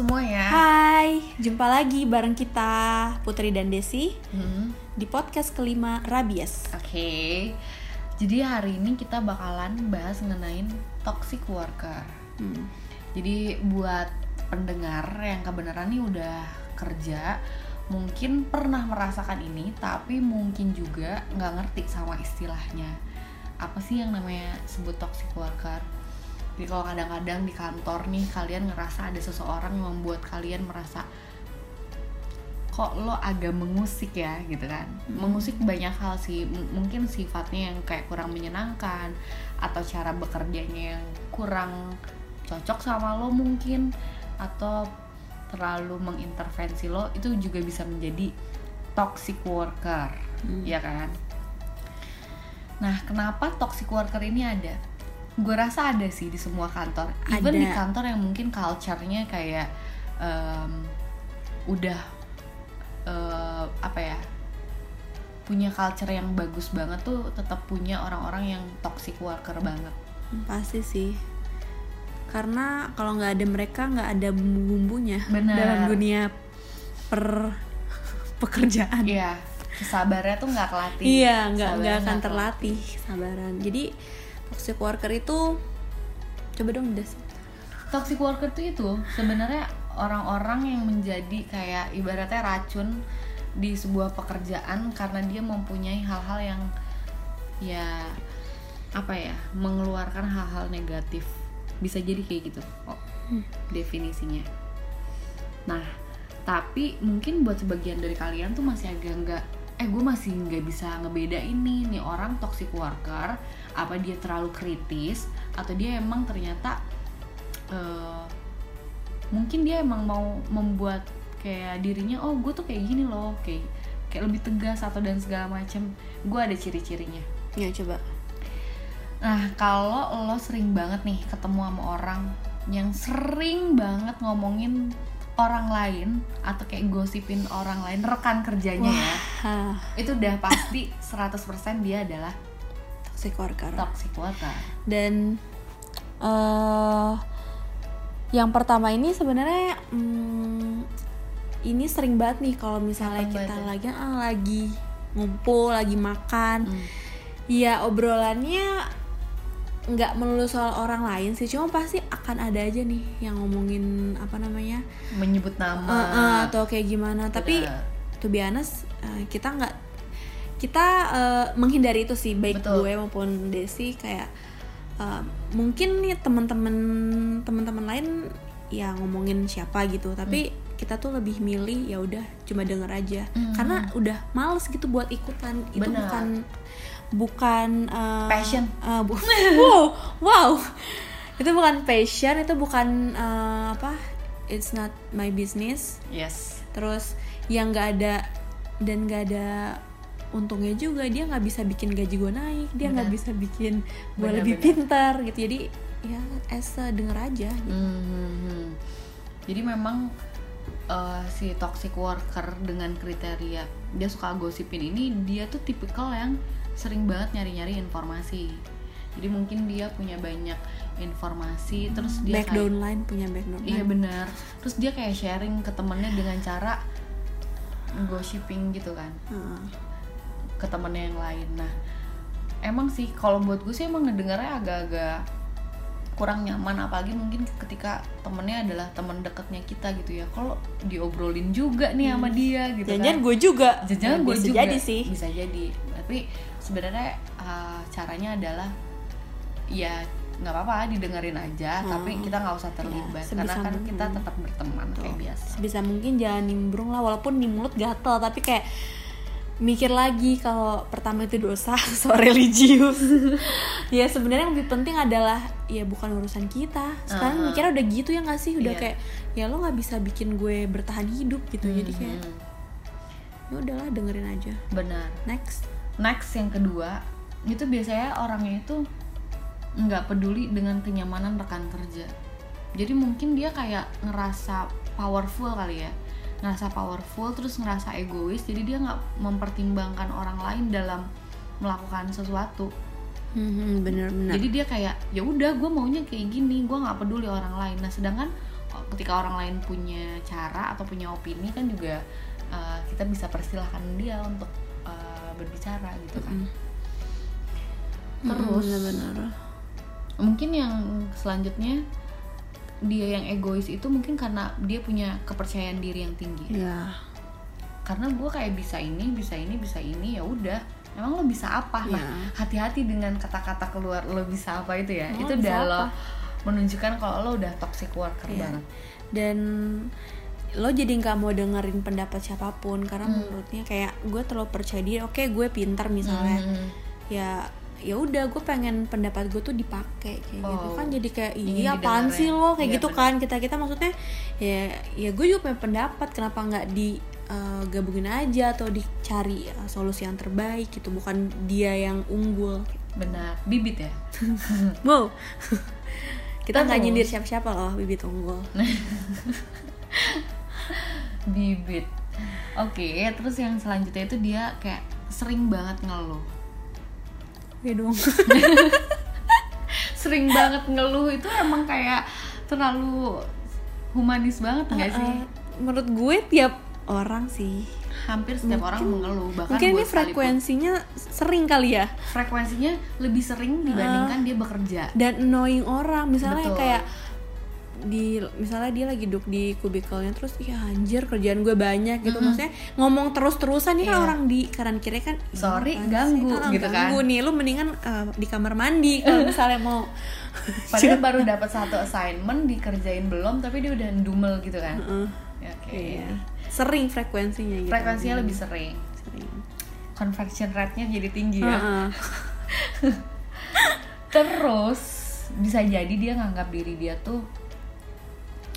halo semuanya. Hai, jumpa lagi bareng kita Putri dan Desi Hmm, di podcast kelima Rabies. Oke. Jadi hari ini kita bakalan bahas mengenai toxic worker. Hmm. Jadi buat pendengar yang kebenaran nih udah kerja, mungkin pernah merasakan ini, tapi mungkin juga nggak ngerti sama istilahnya. Apa sih yang namanya sebut toxic worker? Jadi kalau kadang-kadang di kantor nih kalian ngerasa ada seseorang yang membuat kalian merasa kok lo agak mengusik ya? gitu kan. Mengusik banyak hal sih. M- mungkin sifatnya yang kayak kurang menyenangkan atau cara bekerjanya yang kurang cocok sama lo mungkin atau terlalu mengintervensi lo itu juga bisa menjadi toxic worker. Hmm. ya kan? Nah kenapa toxic worker ini ada gue rasa ada sih di semua kantor even Ada. di kantor yang mungkin culture-nya kayak em, udah eh, apa ya punya culture yang bagus banget tuh tetap punya orang-orang yang toxic worker banget Pasti sih. Karena kalau nggak ada mereka nggak ada bumbu-bumbunya dalam dunia per pekerjaan. Iya, kesabarannya tuh nggak kelatih. Iya, nggak nggak akan terlatih kesabaran. Jadi toxic worker itu coba dong Des. Toxic worker tuh itu sebenarnya orang-orang yang menjadi kayak ibaratnya racun di sebuah pekerjaan karena dia mempunyai hal-hal yang ya apa ya mengeluarkan hal-hal negatif. Bisa jadi kayak gitu oh, definisinya. Nah tapi mungkin buat sebagian dari kalian tuh masih agak nggak eh gue masih nggak bisa ngebeda ini nih orang toxic worker apa dia terlalu kritis atau dia emang ternyata eh, mungkin dia emang mau membuat kayak dirinya oh gue tuh kayak gini loh kayak kayak lebih tegas atau dan segala macam gue ada ciri-cirinya Ya coba. Nah, kalau lo sering banget nih ketemu sama orang yang sering banget ngomongin orang lain atau kayak gosipin orang lain, rekan kerjanya ya. Itu udah pasti 100% dia adalah toxic worker. toxic worker. dan eh yang pertama ini sebenarnya hmm, ini sering banget nih kalau misalnya Happen kita ya? lagi ah, lagi ngumpul lagi makan Hmm. ya obrolannya nggak melulu soal orang lain sih cuma pasti akan ada aja nih yang ngomongin apa namanya Menyebut nama. eh, atau kayak gimana tapi. To be honest eh, kita nggak kita eh, menghindari itu sih baik Betul. gue maupun Desi kayak eh, mungkin nih teman-teman teman-teman lain ya ngomongin siapa gitu tapi kita tuh lebih milih ya udah cuma denger aja Hmm. karena udah males gitu buat ikutan itu Benar. bukan bukan eh, Passion. eh, bu- wow wow itu bukan passion itu bukan eh, apa it's not my business Yes. terus yang nggak ada dan nggak ada untungnya juga dia nggak bisa bikin gaji gue naik dia nggak bisa bikin gue lebih pintar gitu jadi ya a denger aja gitu. Hmm. Jadi memang eh, si toxic worker dengan kriteria dia suka gosipin ini dia tuh tipikal yang sering banget nyari-nyari informasi. Jadi mungkin dia punya banyak informasi terus dia kayak- line punya backdown Iya line benar. Terus dia kayak sharing ke temennya dengan cara gossiping gitu kan Heeh. ke temennya yang lain. Nah, emang sih kalau buat gue sih emang ngedengarnya agak-agak kurang nyaman apalagi mungkin ketika temennya adalah teman dekatnya kita gitu ya. Kalau diobrolin juga nih sama dia gitu jangan kan. gue juga Jangan Ya, gue bisa juga jadi sih bisa jadi. Tapi sebenarnya uh, caranya adalah ya nggak apa-apa didengerin aja, tapi Hmm. kita nggak usah terlibat Ya, karena kan mungkin. kita tetap berteman kayak biasa. bisa mungkin jangan nimbrung lah walaupun di mulut gatel tapi kayak mikir lagi kalau pertama itu dosa so religius ya sebenarnya yang lebih penting adalah ya bukan urusan kita sekarang Uh-huh. mikirnya udah gitu ya nggak sih udah Iya. kayak ya lo nggak bisa bikin gue bertahan hidup gitu jadi kayak Hmm, ya udahlah dengerin aja benar. next Next yang kedua itu biasanya orangnya itu nggak peduli dengan kenyamanan rekan kerja. Jadi mungkin dia kayak ngerasa powerful kali ya, ngerasa powerful terus ngerasa egois. Jadi dia nggak mempertimbangkan orang lain dalam melakukan sesuatu. Hmm, bener-bener Jadi dia kayak ya udah gue maunya kayak gini, gue nggak peduli orang lain. Nah sedangkan ketika orang lain punya cara atau punya opini kan juga uh, kita bisa persilahkan dia untuk uh, berbicara gitu kan terus benar mungkin yang selanjutnya dia yang egois itu mungkin karena dia punya kepercayaan diri yang tinggi. Ya karena gue kayak bisa ini bisa ini bisa ini ya udah. Emang lo bisa apa? Nah Ya. hati-hati dengan kata-kata keluar lo bisa apa itu ya. Lo itu udah lo menunjukkan kalau lo udah toxic worker Iya. banget. Dan lo jadi nggak mau dengerin pendapat siapa pun karena Hmm. menurutnya kayak gue terlalu percaya diri. Oke gue pintar misalnya. Hmm. ya ya udah gue pengen pendapat gue tuh dipakai kayak gitu. Oh. kan jadi kayak Ingin iya apaan sih ya? lo? Kayak Iya, gitu benar. kan kita kita maksudnya ya ya gue juga punya pendapat kenapa nggak di eh, gabungin aja atau dicari eh, solusi yang terbaik gitu bukan dia yang unggul. Benar. Bibit ya? Wow. Kita nggak nyindir siapa-siapa loh bibit unggul. Bibit. Oke terus yang selanjutnya itu dia kayak sering banget ngeluh ya dong. Sering banget ngeluh itu emang kayak terlalu humanis banget nggak sih? Eh, menurut gue tiap orang sih. Hampir setiap orang mengeluh bahkan mungkin ini frekuensinya sering kali ya? Frekuensinya lebih sering dibandingkan dia bekerja. Dan annoying orang misalnya Betul. kayak di misalnya dia lagi duduk di kubikelnya terus ya anjir kerjaan gue banyak gitu maksudnya ngomong terus-terusan nih kan Iya. orang di kanan kiri kan "Ih, Sorry, ganggu," sih? Gitu kan. ganggu nih lu mendingan eh, di kamar mandi kalau misalnya mau padahal baru dapat satu assignment dikerjain belum tapi dia udah dumel gitu kan Heeh. Ya, oke Iya. sering frekuensinya gitu frekuensinya lebih sering sering conversion rate-nya jadi tinggi ya Heeh. terus bisa jadi dia nganggap diri dia tuh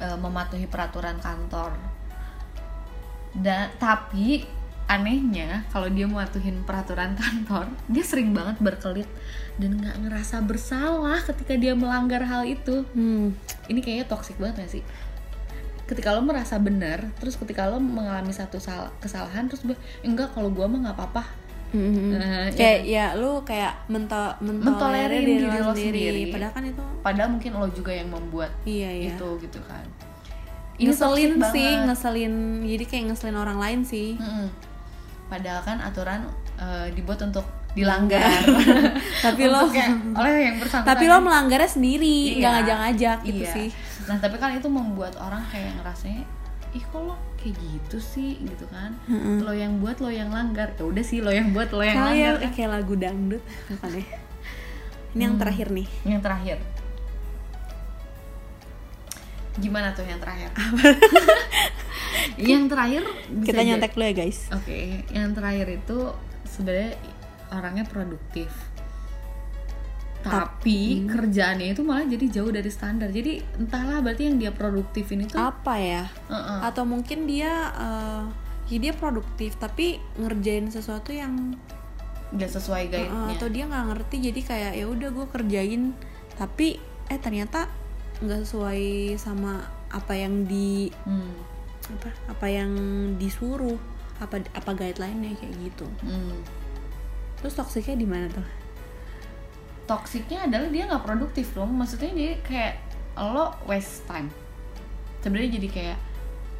eh, mematuhi peraturan kantor. Dan tapi anehnya kalau dia mematuhin peraturan kantor dia sering banget berkelit dan nggak ngerasa bersalah ketika dia melanggar hal itu. Hmm. ini kayaknya toxic banget gak sih? Ketika lo merasa benar terus ketika lo mengalami satu sal- kesalahan terus bilang enggak kalau gua mah nggak apa-apa Mhm. Eh, kayak ya lu kayak mento Mentolerir mentolerir diri lo sendiri. padahal kan itu padahal mungkin lo juga yang membuat iya iya itu gitu kan ngeselin toxic sih banget. ngeselin jadi kayak ngeselin orang lain sih Mm-mm. padahal kan aturan eh, dibuat untuk dilanggar tapi lo oleh yang bersangkutan tapi lo melanggarnya sendiri Iya. nggak ngajak-ngajak gitu Iya. sih nah tapi kan itu membuat orang kayak ngerasanya ih kok lo kayak gitu sih gitu kan. Mm-mm. lo yang buat lo yang langgar. Ya udah sih lo yang buat lo yang kayak langgar. kan. kayak lagu dangdut apa deh? Ini yang Hmm. terakhir nih. Yang terakhir. Gimana tuh yang terakhir? Yang terakhir bisa kita nyontek dulu ya guys. Oke, yang terakhir itu sebenarnya orangnya produktif. Tapi kerjaannya itu malah jadi jauh dari standar. Jadi entahlah berarti yang dia produktifin itu apa ya Heeh. atau mungkin dia eh, ya dia produktif tapi ngerjain sesuatu yang nggak sesuai Uh, guide-nya. atau dia nggak ngerti jadi kayak ya udah gue kerjain tapi eh ternyata nggak sesuai sama apa yang di Hmm, apa apa yang disuruh apa apa guideline-nya kayak gitu hmm. terus toksiknya di mana tuh Toksiknya adalah dia nggak produktif loh. Maksudnya dia kayak lo waste time. Sebenarnya jadi kayak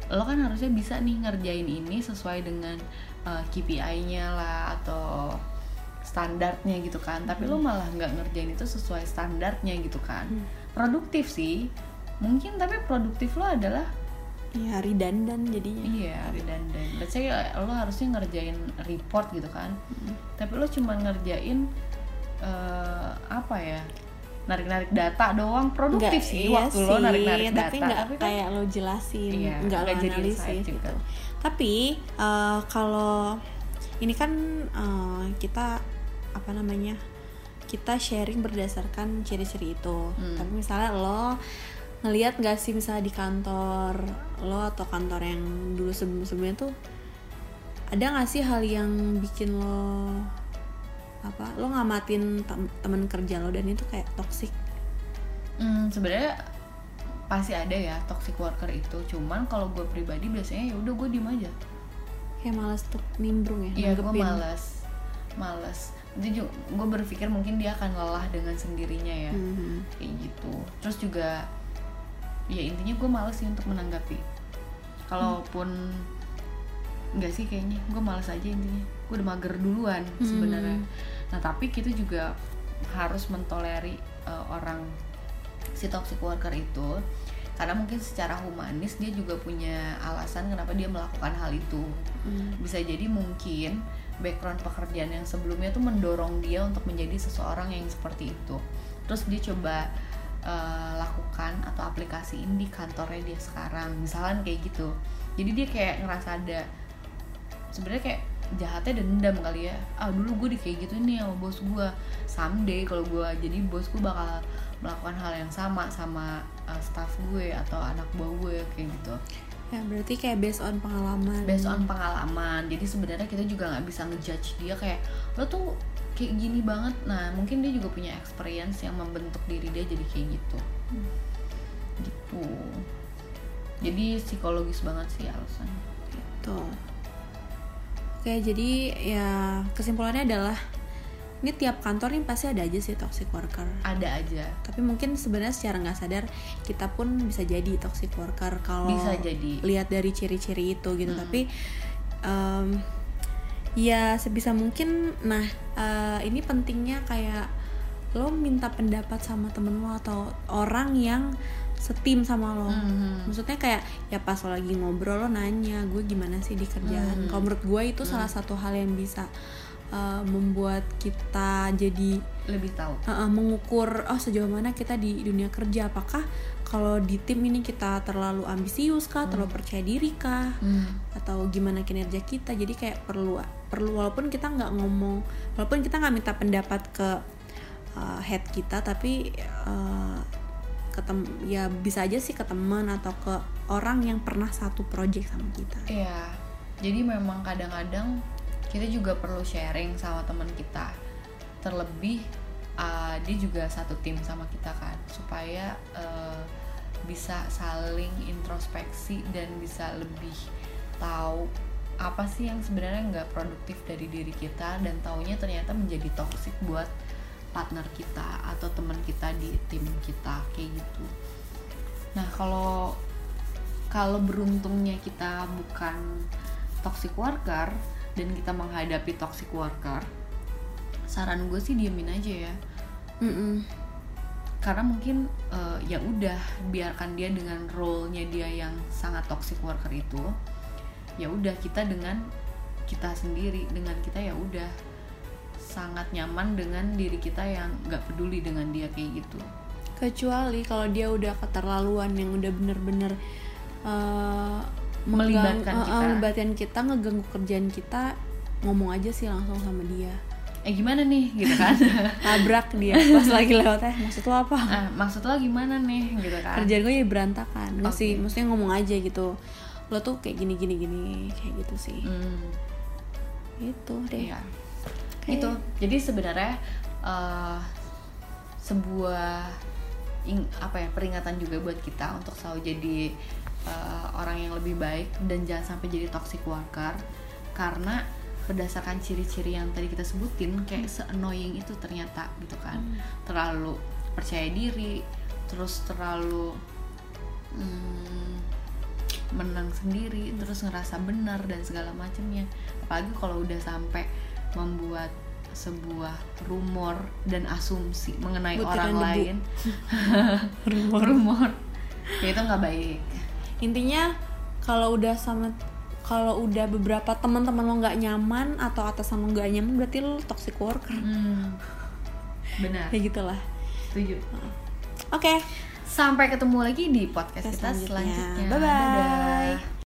lo kan harusnya bisa nih ngerjain ini sesuai dengan uh, KPI-nya lah atau standarnya gitu kan. Tapi lo malah nggak ngerjain itu sesuai standarnya gitu kan. Produktif sih. Mungkin tapi produktif lo adalah ya redundant jadinya. Iya redundant. Let's say lo harusnya ngerjain report gitu kan. Tapi lo cuma ngerjain eh, apa ya narik-narik data doang produktif Nggak- sih iya waktu lo sih, narik-narik data tapi nggak kan kayak lo jelasin Iya, nggak lo analisis gitu juga. tapi eh, kalau ini kan eh, kita apa namanya kita sharing berdasarkan ciri-ciri itu Hmm. tapi misalnya lo ngelihat nggak sih misalnya di kantor lo atau kantor yang dulu sebelum sebelumnya tuh ada nggak sih hal yang bikin lo apa lo ngamatin tem- temen kerja lo dan itu kayak toxic? Hmm, sebenarnya pasti ada ya toxic worker itu. Cuman kalau gue pribadi biasanya ya udah gue diem aja. Kayak malas tuh nimbrung ya Iya gue males. Males. Jadi gue berpikir mungkin dia akan lelah dengan sendirinya ya. Mhm. kayak gitu. Terus juga ya intinya gue males sih untuk menanggapi. Kalaupun nggak sih kayaknya gue males aja intinya. Gue udah mager duluan sebenarnya nah tapi kita juga harus mentoleri uh, orang si toxic worker itu. Karena mungkin secara humanis dia juga punya alasan kenapa dia melakukan hal itu. Bisa jadi mungkin background pekerjaan yang sebelumnya tuh mendorong dia untuk menjadi seseorang yang seperti itu. Terus dia coba uh, lakukan atau aplikasiin di kantornya dia sekarang. Misalkan kayak gitu. Jadi dia kayak ngerasa ada sebenarnya kayak jahatnya dendam kali ya. Ah dulu gue di kayak gitu nih sama bos gue someday kalau gue jadi bos gue bakal melakukan hal yang sama sama uh, staff gue atau anak buah gue kayak gitu. Ya berarti kayak based on pengalaman. Based on pengalaman. Jadi sebenarnya kita juga nggak bisa ngejudge dia kayak lo tuh kayak gini banget. Nah mungkin dia juga punya experience yang membentuk diri dia jadi kayak gitu. Gitu. Jadi psikologis banget sih alasannya. Gitu oke jadi ya kesimpulannya adalah ini tiap kantor nih pasti ada aja sih toxic worker. Ada aja. Tapi mungkin sebenarnya secara nggak sadar kita pun bisa jadi toxic worker kalau Bisa jadi. lihat dari ciri-ciri itu gitu. Tapi em, ya sebisa mungkin nah eh, ini pentingnya kayak lo minta pendapat sama temen lo atau orang yang setim sama lo. Mhm. maksudnya kayak ya pas lo lagi ngobrol lo nanya gue gimana sih di kerjaan? Mhm. kalau menurut gue itu salah satu hal yang bisa uh, membuat kita jadi lebih tahu. Uh, uh, mengukur oh sejauh mana kita di dunia kerja? Apakah kalau di tim ini kita terlalu ambisius kah? Terlalu percaya diri kah? Atau gimana kinerja kita? Jadi kayak perlu perlu walaupun kita nggak ngomong walaupun kita nggak minta pendapat ke uh, head kita tapi uh, ke tem- ya bisa aja sih ke teman atau ke orang yang pernah satu project sama kita. Iya, jadi memang kadang-kadang kita juga perlu sharing sama teman kita. Terlebih uh, dia juga satu tim sama kita kan, supaya uh, bisa saling introspeksi dan bisa lebih tahu apa sih yang sebenarnya nggak produktif dari diri kita dan taunya ternyata menjadi toxic buat partner kita atau teman kita di tim kita kayak gitu. Nah kalau kalau beruntungnya kita bukan toxic worker dan kita menghadapi toxic worker, saran gue sih diemin aja ya. Mm-mm. Karena mungkin eh, ya udah biarkan dia dengan role-nya dia yang sangat toxic worker itu. Ya udah kita dengan kita sendiri dengan kita ya udah sangat nyaman dengan diri kita yang nggak peduli dengan dia kayak gitu. kecuali kalau dia udah keterlaluan yang udah bener-bener uh, Melibatkan uh, kita. uh, melibatkan kita ngeganggu kerjaan kita ngomong aja sih langsung sama dia Eh gimana nih gitu kan? tabrak dia pas lagi lewat eh maksud lo apa ah, maksud lo gimana nih gitu kan? kerjaan gue jadi berantakan Oke. sih maksudnya ngomong aja gitu lo tuh kayak gini gini gini kayak gitu sih Hmm. itu deh Iya. Kayak- Itu. Jadi sebenarnya eh, sebuah ing- apa ya peringatan juga buat kita untuk selalu jadi eh, orang yang lebih baik dan jangan sampai jadi toxic worker. Karena berdasarkan ciri-ciri yang tadi kita sebutin kayak se-annoying itu ternyata gitu kan. Terlalu percaya diri terus terlalu hmm, menang sendiri terus ngerasa benar dan segala macamnya. Apalagi kalau udah sampai membuat sebuah rumor dan asumsi mengenai Butiran orang debu. lain. Rumor. Rumor. Ya itu nggak baik. Intinya kalau udah sama kalau udah beberapa teman-teman lo nggak nyaman atau atasan lo nggak nyaman berarti lo toxic worker. Hmm, benar. Kayak gitulah. Setuju. Oke. Sampai ketemu lagi di podcast Podcast kita selanjutnya. selanjutnya. Bye-bye. Dadah.